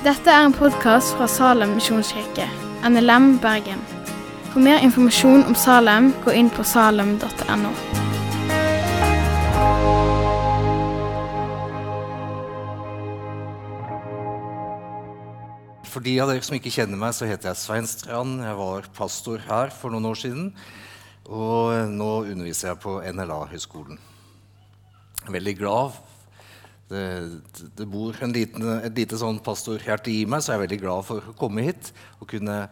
Dette er en podkast fra Salem misjonskirke, NLM Bergen. For mer informasjon om Salem, gå inn på salem.no. For de av dere som ikke kjenner meg, så heter jeg Svein Strand. Jeg var pastor her for noen år siden. Og nå underviser jeg på NLA-høgskolen. Veldig glad. Det, det bor liten, et lite sånn pastorhjerte i meg, så jeg er veldig glad for å komme hit og kunne,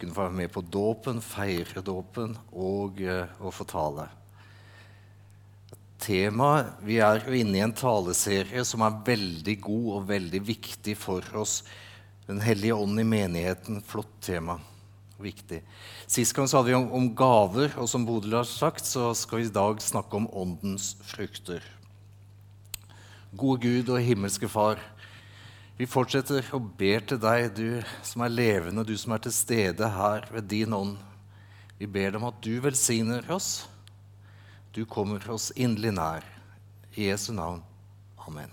kunne få være med på dåpen, feire dåpen og og få tale. Temaet, Vi er jo inne i en taleserie som er veldig god og veldig viktig for oss. Den hellige ånd i menigheten. Flott tema. Viktig. Sist gang så hadde vi om, om gaver, og som Bodil har sagt, så skal vi i dag snakke om åndens frukter. Gode Gud og himmelske Far, vi fortsetter og ber til deg, du som er levende, du som er til stede her ved din ånd. Vi ber deg om at du velsigner oss. Du kommer oss inderlig nær. I Jesu navn. Amen.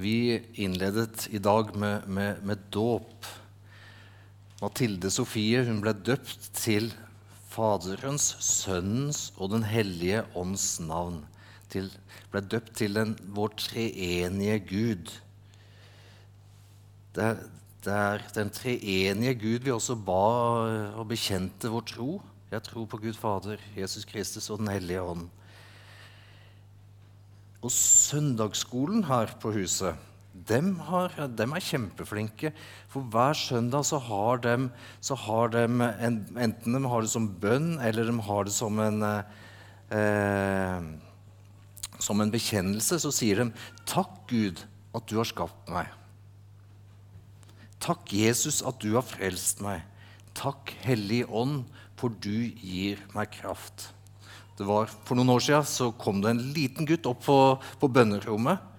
Vi innledet i dag med, med, med dåp. Mathilde Sofie hun ble døpt til Faderens, Sønnens og Den hellige ånds navn. Til, ble døpt til den, vår treenige Gud. Det er, det er den treenige Gud vi også ba og bekjente vår tro. Jeg tror på Gud Fader, Jesus Kristus og Den hellige ånd. Og søndagsskolen her på huset dem, har, dem er kjempeflinke. For hver søndag så har de, så har de en, Enten de har det som bønn, eller de har det som en eh, Som en bekjennelse, så sier de 'Takk, Gud, at du har skapt meg'. Takk, Jesus, at du har frelst meg. Takk, Hellig Ånd, for du gir meg kraft. Det var For noen år siden så kom det en liten gutt opp på, på bønnerommet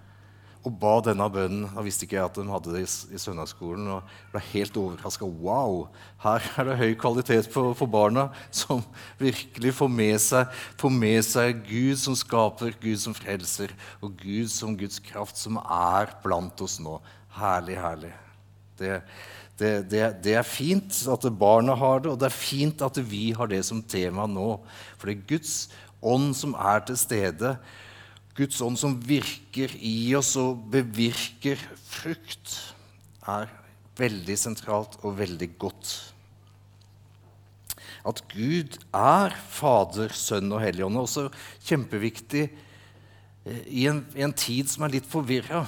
og ba denne bønnen. Da visste ikke jeg at de hadde det i, i søndagsskolen. og ble helt overraska. Wow! Her er det høy kvalitet på, for barna, som virkelig får med, seg, får med seg Gud som skaper, Gud som frelser, og Gud som Guds kraft, som er blant oss nå. Herlig, herlig. Det, det, det, det, er fint at barna har det, og det er fint at vi har det som tema nå. For det er Guds ånd som er til stede. Guds ånd som virker i oss og bevirker frukt, er veldig sentralt og veldig godt. At Gud er Fader, Sønn og Hellig Ånd, er også kjempeviktig eh, i en, i en tid som er litt forvirra.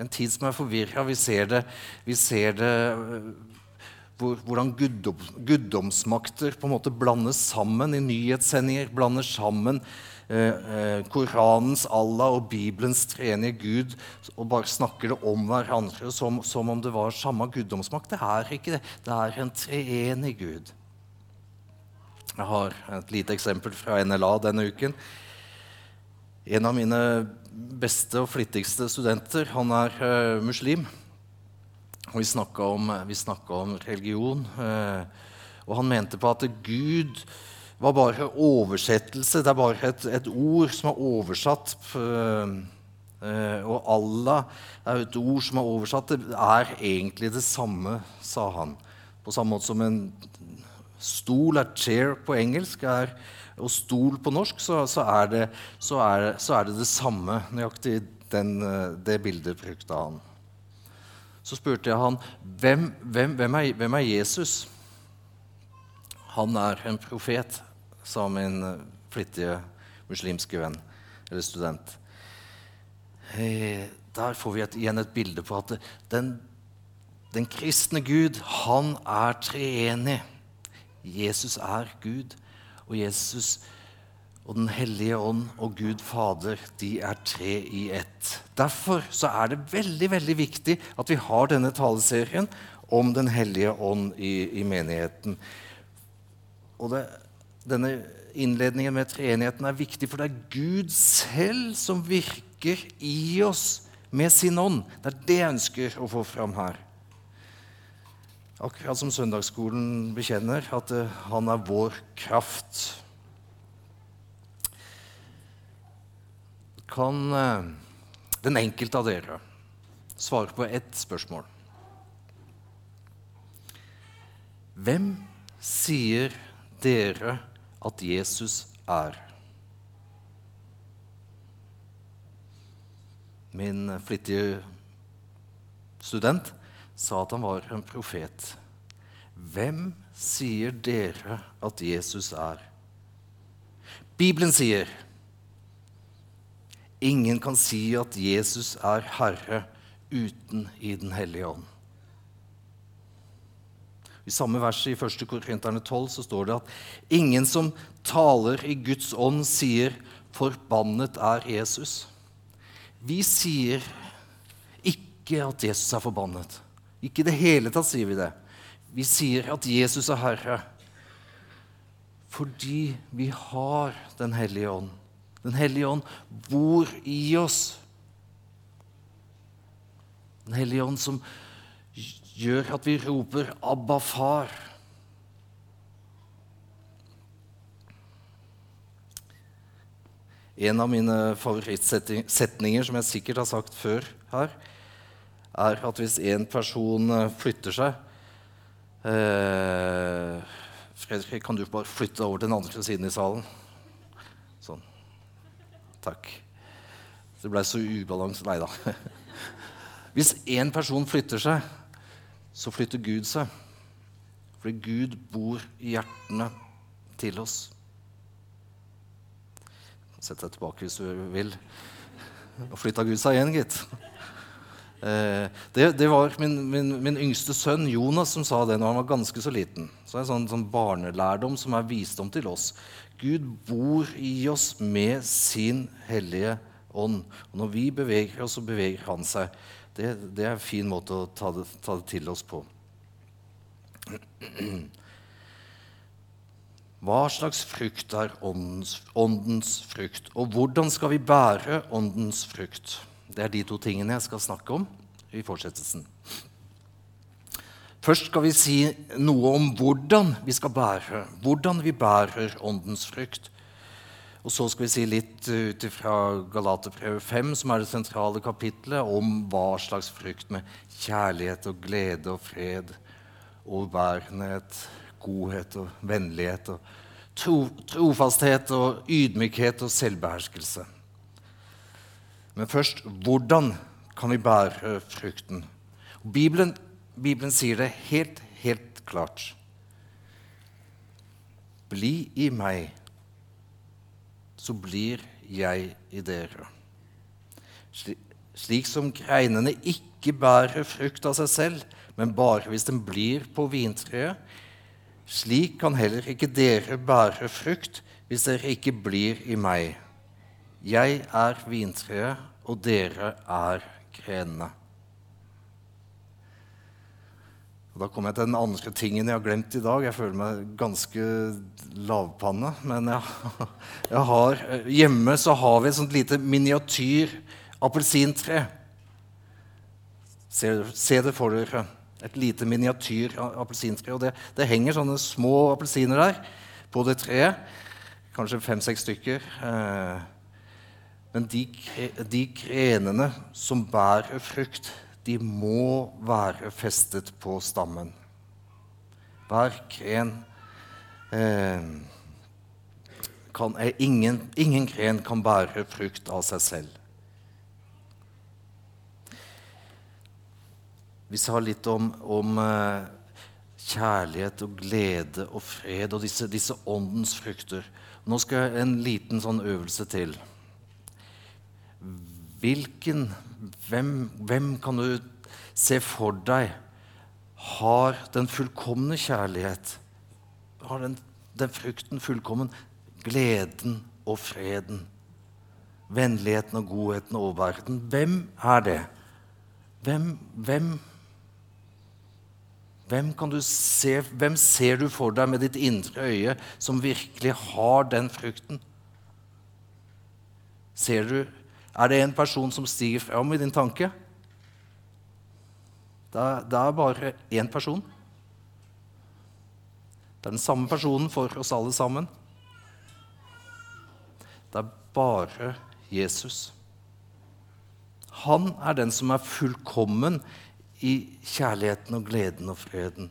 En tid som er forvirra. Vi ser det, vi ser det øh, hvordan guddom, guddomsmakter på en måte blandes sammen i nyhetssendinger. Blander sammen eh, eh, Koranens Allah og Bibelens treenige Gud og bare snakker det om hverandre som, som, om det var samme guddomsmakt. Det er ikke det. Det er en treenig Gud. Jeg har et lite eksempel fra NLA denne uken. En av mine beste og flittigste studenter han er uh, muslim. Og vi snakka om, om, religion. Uh, og han mente på at Gud var bare oversettelse. Det er bare et, et ord som er oversatt. Uh, og Allah er et ord som er oversatt. Det er egentlig det samme, sa han. På samme måte som en stol er chair på engelsk. er og stol på norsk, så, så, er, det, så, er, så er, det, det samme. Nøyaktig den, eh, det bildet brukte han. Så spurte jeg han hvem, hvem, hvem, er, hvem er Jesus. Han er en profet, sa min eh, flittige muslimske venn eller student. Der får vi et, igjen et bilde på at den, den kristne Gud, han er treenig. Jesus er Gud. Og Jesus og Den hellige ånd og Gud Fader de er tre i ett. Derfor så er det veldig veldig viktig at vi har denne taleserien om Den hellige ånd i, i menigheten. Og det, denne innledningen med treenigheten er viktig, for det er Gud selv som virker i oss med sin ånd. Det er det jeg ønsker å få fram her. Akkurat som søndagsskolen bekjenner, at uh, han er vår kraft. kan eh, den enkelte av dere svare på ett spørsmål. Hvem sier dere at Jesus er? Min flittige student sa at han var en profet. Hvem sier dere at Jesus er? Bibelen sier ingen kan si at Jesus er Herre uten i Den hellige ånd. I samme vers i 1. Korinterne 12 så står det at ingen som taler i Guds ånd, sier 'forbannet er Jesus'. Vi sier ikke at Jesus er forbannet. Ikke i det hele tatt sier vi det. Vi sier at Jesus er Herre fordi vi har Den hellige ånd. Den hellige ånd bor i oss. Den hellige ånd som gjør at vi roper 'Abba, far'. En av mine favorittsetninger, som jeg sikkert har sagt før her, er at hvis en person eh, flytter seg eh, Fredrik, kan du bare flytte over til den andre siden i salen? Sånn. Takk. Det ble så ubalanse Nei da. Hvis én person flytter seg, så flytter Gud seg. Fordi Gud bor i hjertene til oss. Sett deg tilbake hvis du vil. Og flytta Gud seg igjen, gitt. Eh, det, det, var min, min, min, yngste sønn Jonas som sa det når han var ganske så liten. Så det er sånn, sånn barnelærdom som er visdom til oss. Gud bor i oss med sin hellige ånd. Og når vi beveger oss, så beveger han seg. Det, det er en fin måte å ta det, ta det til oss på. Hva slags frukt er åndens, åndens, frukt? Og hvordan skal vi bære åndens frukt? Det er de to tingene jeg skal snakke om i fortsettelsen. Først skal vi si noe om hvordan vi skal bære, hvordan vi bærer åndens frukt. Og så skal vi si litt ut fra Galaterbrevet 5, som er det sentrale kapitlet, om hva slags frukt med kjærlighet og glede og fred, overbærenhet, godhet og vennlighet og tro, trofasthet og ydmykhet og selvbeherskelse. Men først hvordan kan vi bære frukten? Bibelen, Bibelen sier det helt, helt klart. Bli i meg så blir jeg i dere. Slik som greinene ikke bærer frukt av seg selv, men bare hvis den blir på vintreet, slik kan heller ikke dere bære frukt hvis dere ikke blir i meg. Jeg er vintreet, og dere er grenene. Og da kommer jeg til den andre tingen jeg har glemt i dag. Jeg føler meg ganske lavpanne. Men jeg, jeg har, hjemme så har vi et sånt lite miniatyr appelsintre. Se, se, det for dere. Et lite miniatyr appelsintre. Og det, det, henger sånne små appelsiner der på det treet. Kanskje fem-seks stykker. Eh, men de, de grenene som bærer frukt, de må være festet på stammen. Hver gren eh, kan, eh, ingen, ingen gren kan bære frukt av seg selv. Vi sa litt om, om eh, kjærlighet og glede og fred og disse, disse åndens frukter. Nå skal jeg en liten sånn øvelse til. Hvilken hvem, hvem kan du se for deg har den fullkomne kjærlighet? Har den, den frukten fullkommen? Gleden og freden. Vennligheten og godheten og overbæreligheten. Hvem er det? Hvem, hvem, hvem, se, hvem ser du for deg med ditt indre øye som virkelig har den frukten? Ser du er det en person som stiger fram i din tanke? Det er, det er bare én person. Det er den samme personen for oss alle sammen. Det er bare Jesus. Han er den som er fullkommen i kjærligheten og gleden og freden.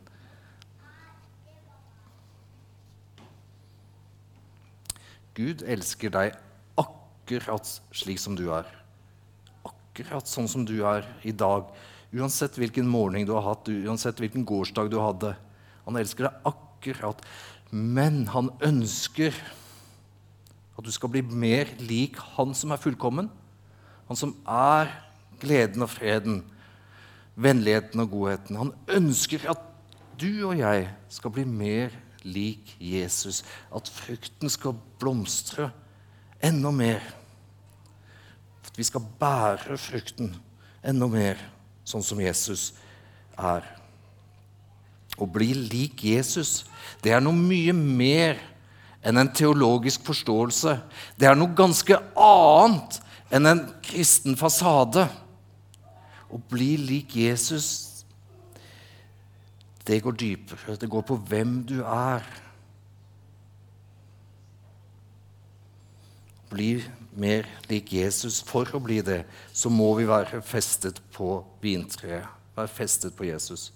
Gud elsker deg akkurat slik som du er. Akkurat sånn som du er i dag. Uansett hvilken morgen du har hatt, uansett hvilken gårsdag du hadde. Han elsker deg akkurat. Men han ønsker at du skal bli mer lik han som er fullkommen. Han som er gleden og freden, vennligheten og godheten. Han ønsker at du og jeg skal bli mer lik Jesus. At frukten skal blomstre enda mer. At vi skal bære frukten enda mer, sånn som Jesus er. Å bli lik Jesus, det er noe mye mer enn en teologisk forståelse. Det er noe ganske annet enn en kristen fasade. Å bli lik Jesus, det går dypere. Det går på hvem du er. Bli mer lik Jesus. For å bli det, så må vi være festet på vintreet. Være festet på Jesus.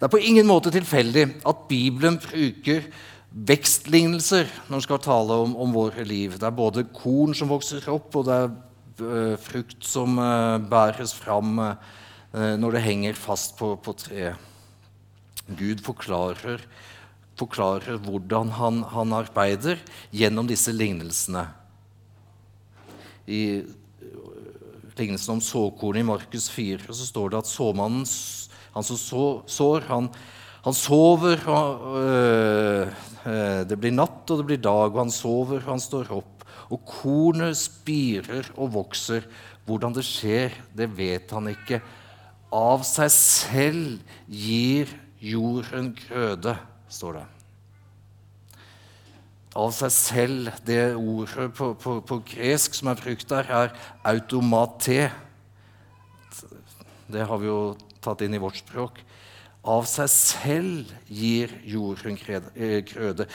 Det er på ingen måte tilfeldig at Bibelen bruker vekstlignelser når den skal tale om, om våre liv. Det er både korn som vokser opp, og det er uh, frukt som uh, bæres fram uh, når det henger fast på, på treet. Gud forklarer, forklarer hvordan han, han, arbeider gjennom disse lignelsene. I lignelsen om såkornet i Markus 4 så står det at såmannen, han som så, sår, han, han sover og, øh, Det blir natt, og det blir dag, og han sover, og han står opp. Og kornet spirer og vokser. Hvordan det skjer, det vet han ikke. Av seg selv gir jorden grøde, står det. Av seg selv. Det ordet på, på, på gresk som er brukt der, er automate. Det har vi jo tatt inn i vårt språk. Av seg selv gir jorden grøde.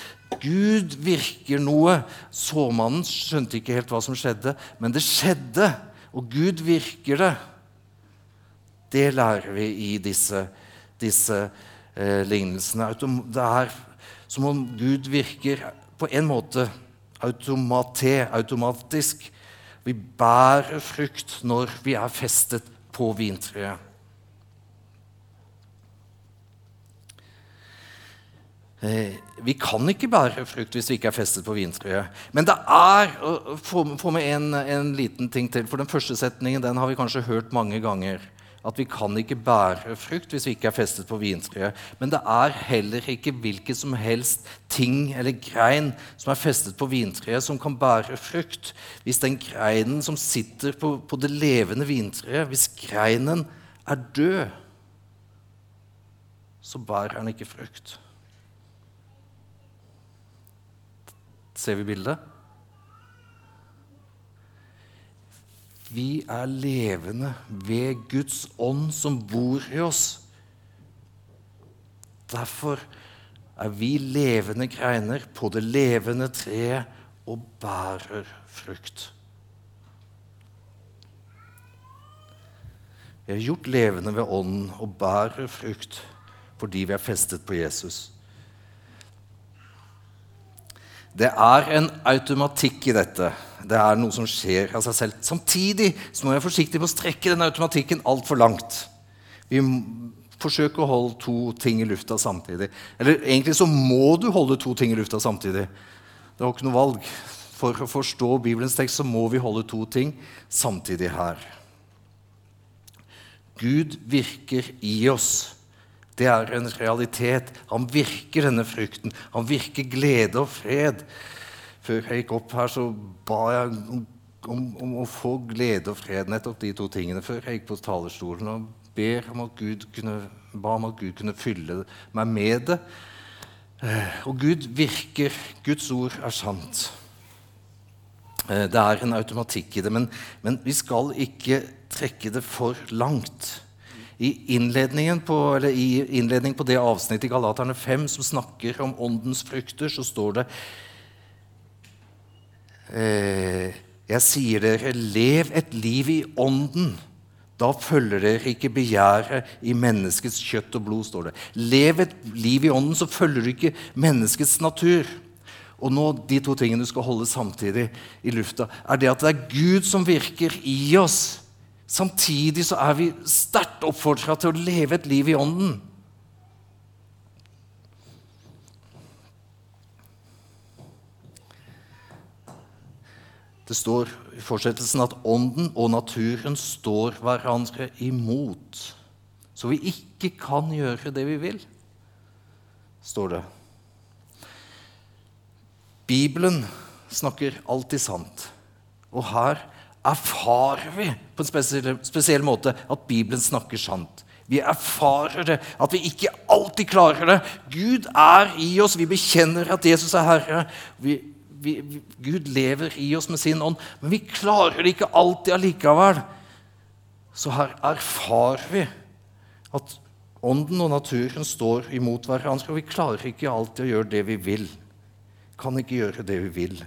Gud virker noe. Såmannen skjønte ikke helt hva som skjedde, men det skjedde. Og Gud virker det. Det lærer vi i disse, disse eh, lignelsene. Det er som om Gud virker på en måte automate, automatisk. Vi bærer frukt når vi er festet på vintreet. Eh, vi kan ikke bære frukt hvis vi ikke er festet på vintreet. Men det er Få med en, en, liten ting til. For den første setningen den har vi kanskje hørt mange ganger. At vi kan ikke bære frukt hvis vi ikke er festet på vintreet. Men det er heller ikke hvilken som helst ting eller grein som er festet på vintreet, som kan bære frukt. Hvis den greinen som sitter på, på det levende vintreet, hvis greinen er død, så bærer den ikke frukt. Ser vi bildet? Vi er levende ved Guds ånd som bor i oss. Derfor er vi levende greiner på det levende treet og bærer frukt. Vi er gjort levende ved ånden og bærer frukt fordi vi er festet på Jesus. Det er en automatikk i dette. Det er noe som skjer av seg selv. Samtidig så må vi være forsiktige med å strekke den automatikken altfor langt. Vi forsøker å holde to ting i lufta samtidig. Eller egentlig så må du holde to ting i lufta samtidig. Det har ikke noe valg. For å forstå Bibelens tekst så må vi holde to ting samtidig her. Gud virker i oss. Det er en realitet. Han virker denne frukten. Han virker glede og fred. Før jeg gikk opp her, så ba jeg om, om, om å få glede og fred. Nettopp de to tingene før jeg gikk på talerstolen. Og ber om at Gud kunne, ba om at Gud kunne fylle meg med det. Eh, og Gud virker. Guds ord er sant. Eh, det er en automatikk i det, men, men vi skal ikke trekke det for langt. I innledningen på, i innledningen på det avsnittet i Galaterne 5 som snakker om åndens frukter, så står det eh, Jeg sier dere, lev et liv i ånden, Da følger dere ikke begjæret i menneskets kjøtt og blod, står det. Lev et liv i ånden, så følger du ikke menneskets natur. Og nå, De to tingene du skal holde samtidig i lufta, er det at det er Gud som virker i oss. Samtidig så er vi sterkt oppfordra til å leve et liv i ånden. Det står i fortsettelsen at ånden og naturen står hverandre imot. Så vi ikke kan gjøre det vi vil, står det. Bibelen snakker alltid sant. Og her erfarer vi på en spesiell, spesiell måte at Bibelen snakker sant. Vi erfarer det, at vi ikke alltid klarer det. Gud er i oss. Vi bekjenner at Jesus er Herre. Vi vi, vi, Gud lever i oss med sin ånd, men vi klarer det ikke alltid allikevel. Så her erfarer vi at ånden og naturen står imot hverandre, og vi klarer ikke alltid å gjøre det vi vil. Kan ikke gjøre det vi vil.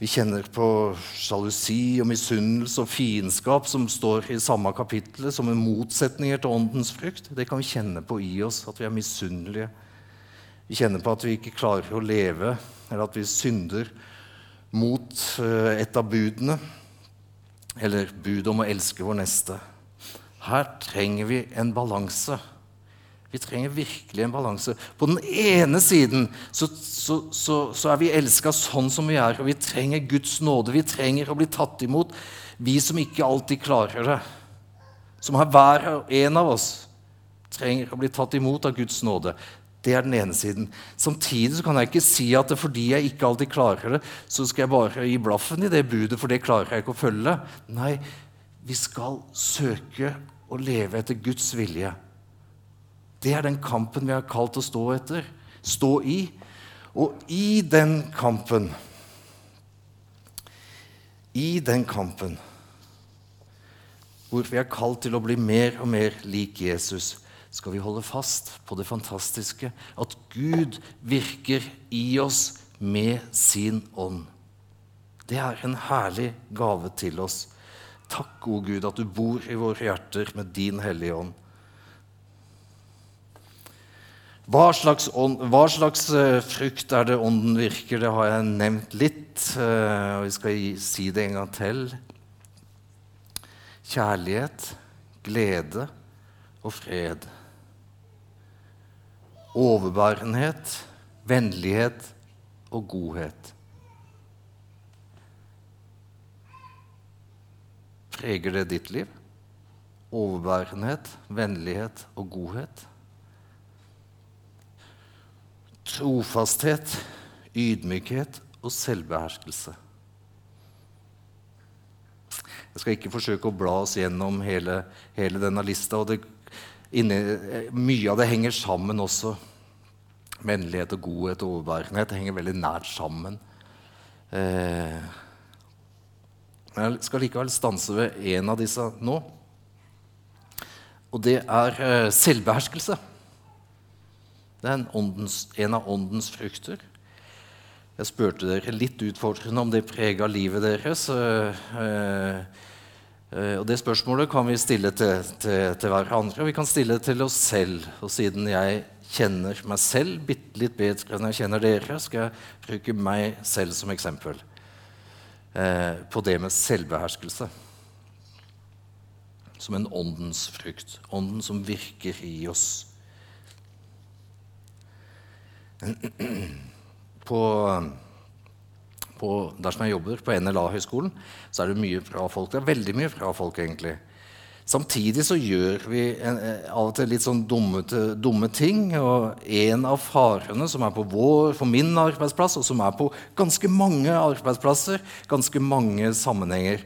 Vi kjenner på sjalusi og misunnelse og fiendskap som står i samme kapittel som en motsetninger til åndens frukt. Det kan vi kjenne på i oss, at vi er misunnelige vi kjenner på at vi ikke klarer å leve, eller at vi synder mot eh, et av budene, eller budet om å elske vår neste. Her trenger vi en balanse. Vi trenger virkelig en balanse. På den ene siden så, så, så, så er vi elska sånn som vi er, og vi trenger Guds nåde. Vi trenger å bli tatt imot, vi som ikke alltid klarer det. Som har hver og en av oss trenger å bli tatt imot av Guds nåde. Det er den ene siden. Samtidig kan jeg ikke si at fordi jeg ikke alltid klarer det, så skal jeg bare gi blaffen i det budet, for det klarer jeg ikke å følge. Nei, vi skal søke å leve etter Guds vilje. Det er den kampen vi har kalt å stå etter. Stå i. Og i den kampen I den kampen hvor vi er kalt til å bli mer og mer lik Jesus, skal vi holde fast på det fantastiske at Gud virker i oss med sin ånd. Det er en herlig gave til oss. Takk, gode Gud, at du bor i våre hjerter med din Hellige Ånd. Hva slags, ånd, hva slags uh, frukt er det Ånden virker? Det har jeg nevnt litt. Uh, og vi skal si det en gang til. Kjærlighet, glede og fred overbærenhet, vennlighet og godhet. Preger det ditt liv? Overbærenhet, vennlighet og godhet? Trofasthet, ydmykhet og selvbeherskelse. Jeg skal ikke forsøke å bla oss gjennom hele, hele denne lista. og det inni, Mye av det henger sammen også. Vennlighet og godhet og overbærenhet henger veldig nært sammen. Eh, jeg skal likevel stanse ved en av disse nå. Og det er eh, selvbeherskelse. Det er en, åndens, en, av åndens frukter. Jeg spurte dere litt utfordrende om det prega livet deres. Eh, Eh, og Det spørsmålet kan vi stille til, til, til hverandre, og vi kan stille det til oss selv. Og siden jeg kjenner meg selv bitte litt bedre enn jeg kjenner dere, skal jeg bruke meg selv som eksempel eh, på det med selvbeherskelse. Som en åndens frukt. Ånden som virker i oss. På på, der jeg jobber, på NLA-høgskolen, så er det mye bra folk. Det er veldig mye bra folk, egentlig. Samtidig så gjør vi en, eh, av og til litt sånn dumme, dumme, ting. Og en av farene som er på vår, for min arbeidsplass, og som er på ganske mange arbeidsplasser, ganske mange sammenhenger,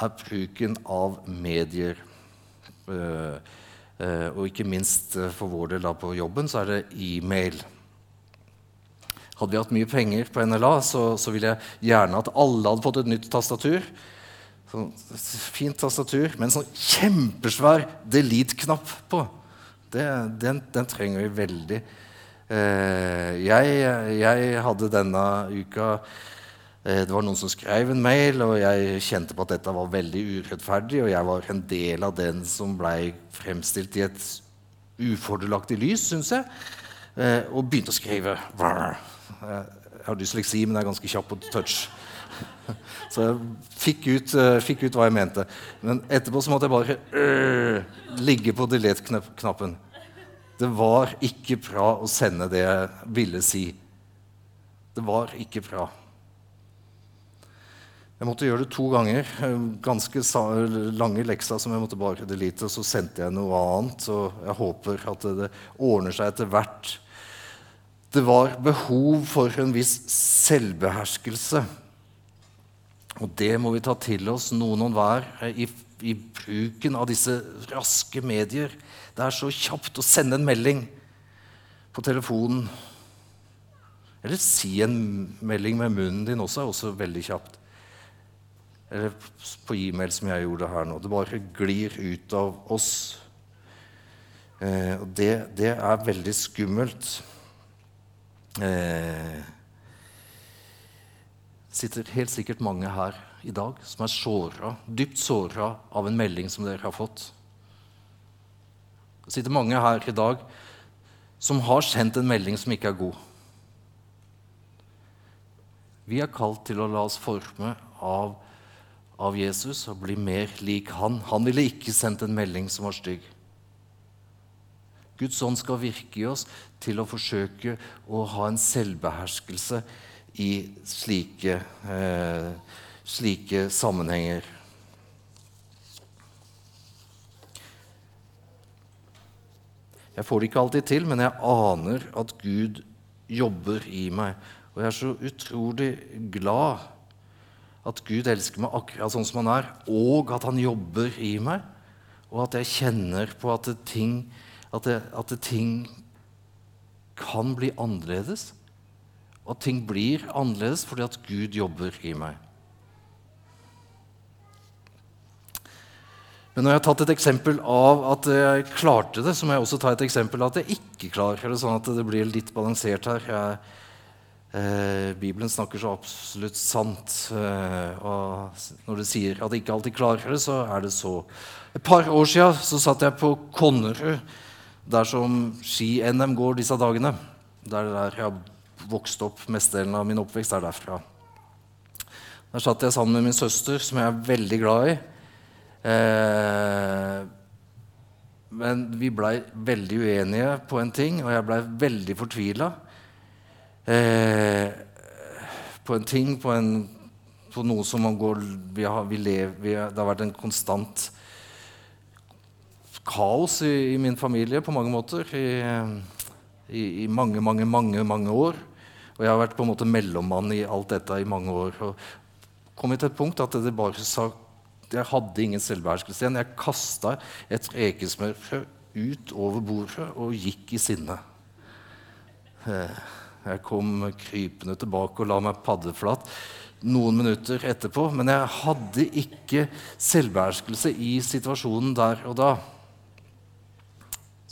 er bruken av medier. Uh, uh, og ikke minst for vår del da på jobben så er det e-mail. Hadde vi hatt mye penger på NLA, så, så ville jeg gjerne at alle hadde fått et nytt tastatur. Sånn, fint tastatur med en sånn kjempesvær delete-knapp på. Det, den, den, trenger vi veldig. Eh, jeg, jeg, hadde denne uka Eh, det var noen som skrev en mail, og jeg kjente på at dette var veldig urettferdig. Og jeg var en del av den som blei fremstilt i et ufordelaktig lys, syns jeg. Eh, og begynte å skrive. Jeg har dysleksi, men jeg er ganske kjapp på touch. Så jeg fikk ut, uh, fikk ut, hva jeg mente. Men etterpå så måtte jeg bare uh, ligge på delete-knappen. Det var ikke bra å sende det jeg ville si. Det var ikke bra. Jeg måtte gjøre det to ganger. Ganske lange lekser som jeg måtte bare delete. Og så sendte jeg noe annet, og jeg håper at det ordner seg etter hvert. Det var behov for en viss selvbeherskelse. Og det må vi ta til oss, noen og hver, i, i, bruken av disse raske medier. Det er så kjapt å sende en melding på telefonen. Eller si en melding med munnen din også er også veldig kjapt. Eller på e-mail, som jeg gjorde her nå. Det bare glir ut av oss. Eh, og det, det, er veldig skummelt. Eh, sitter helt sikkert mange her i dag som er såra, dypt såra av en melding som dere har fått. Det sitter mange her i dag som har sendt en melding som ikke er god. Vi er kalt til å la oss forme av, av Jesus og bli mer lik han. Han ville ikke sendt en melding som var stygg. Guds ånd skal virke i oss til å forsøke å ha en selvbeherskelse i slike, eh, slike sammenhenger. Jeg får det ikke alltid til, men jeg aner at Gud jobber i meg. Og jeg er så utrolig glad at Gud elsker meg akkurat sånn som han er, og at han jobber i meg, og at jeg kjenner på at ting, at det, at det ting kan bli annerledes. Og at ting blir annerledes fordi at Gud jobber i meg. Men når jeg har tatt et eksempel av at jeg klarte det, så må jeg også ta et eksempel av at jeg ikke klarer det, sånn at det blir litt balansert her. Jeg, eh, Bibelen snakker så absolutt sant. Eh, og når det sier at jeg ikke alltid klarer det, så er det så. Et par år så satt jeg på Konnerud, der som ski-NM går disse dagene. Det er der jeg har vokst opp. Mestedelen av min oppvekst er derfra. Der satt jeg sammen med min søster, som jeg er veldig glad i. Eh, men vi blei veldig uenige på en ting, og jeg blei veldig fortvila. Eh, på en ting, på, en, på noe som man går vi har, vi lever, vi, Det har vært en konstant kaos i, i, min familie på mange måter i, i, i mange, mange, mange, mange år. Og jeg har vært på en måte mellommann i alt dette i mange år. Og kom til et punkt at det bare sa Jeg hadde ingen selvbeherskelse igjen. Jeg kasta et rekesmørbrød ut over bordet og gikk i sinne. Eh, jeg kom krypende tilbake og la meg paddeflat noen minutter etterpå. Men jeg hadde ikke selvbeherskelse i situasjonen der og da.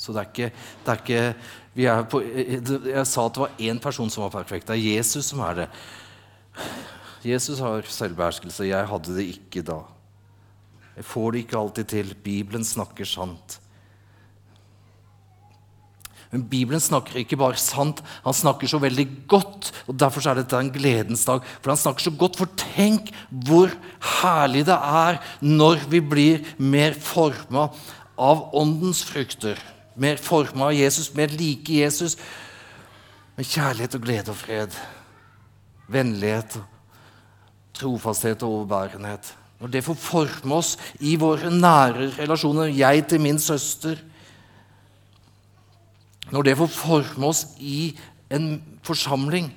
Så det er ikke, det er ikke på, Jeg sa at det var én person som var perfekt. Det er Jesus som er det. Jesus har selvbeherskelse. Jeg hadde det ikke da. Jeg får det ikke alltid til. Bibelen snakker sant. Men Bibelen snakker ikke bare sant, han snakker så veldig godt. og Derfor er dette en gledens dag. For han snakker så godt. For tenk hvor herlig det er når vi blir mer forma av åndens frukter mer forma av Jesus, mer like Jesus. Med kjærlighet og glede og fred. Vennlighet, trofasthet og overbærenhet. Når det får forme oss i våre nære relasjoner, jeg til min søster Når det får forme oss i en forsamling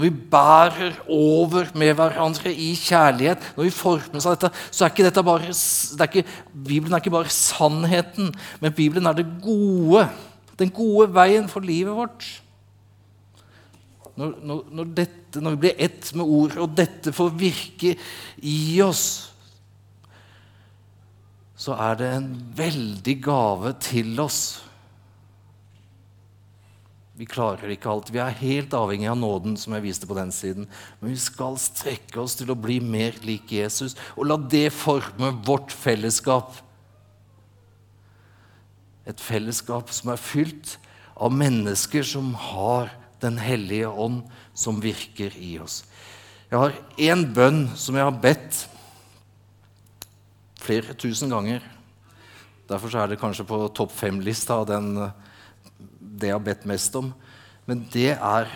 når vi bærer over med hverandre i kjærlighet, når vi formes av dette, så er ikke dette bare er ikke, Bibelen er ikke bare sannheten, men Bibelen er det gode. Den gode veien for livet vårt. Når, når, når, dette, når vi blir ett med ordet, og dette får virke i oss, så er det en veldig gave til oss. Vi klarer ikke alt. Vi er helt avhengig av nåden, som jeg viste på den siden. Men vi skal strekke oss til å bli mer lik Jesus, og la det forme vårt fellesskap. Et fellesskap som er fylt av mennesker som har Den hellige ånd, som virker i oss. Jeg har én bønn som jeg har bedt flere tusen ganger. Derfor er det kanskje på topp fem-lista av den det jeg har bedt mest om. Men det er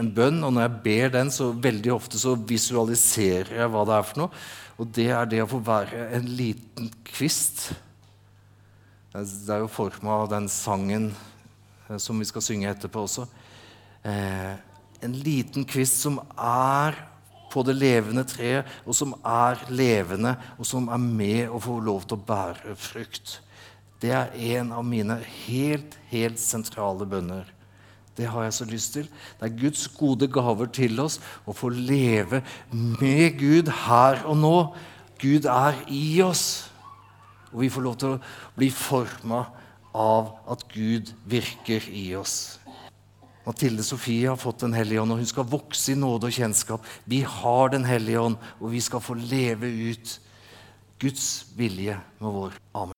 en bønn, og når jeg ber den, så veldig ofte så visualiserer jeg hva det er for noe. Og det er det å få være en liten kvist. Det er jo forma av den sangen eh, som vi skal synge etterpå også. Eh, en liten kvist som er på det levende treet, og som er levende, og som er med og får lov til å bære frukt. Det er en av mine helt, helt sentrale bønner. Det har jeg så lyst til. Det er Guds gode gaver til oss å få leve med Gud her og nå. Gud er i oss. Og vi får lov til å bli forma av at Gud virker i oss. Mathilde Sofie har fått Den hellige ånd, og hun skal vokse i nåde og kjennskap. Vi har Den hellige ånd, og vi skal få leve ut Guds vilje med vår. Amen.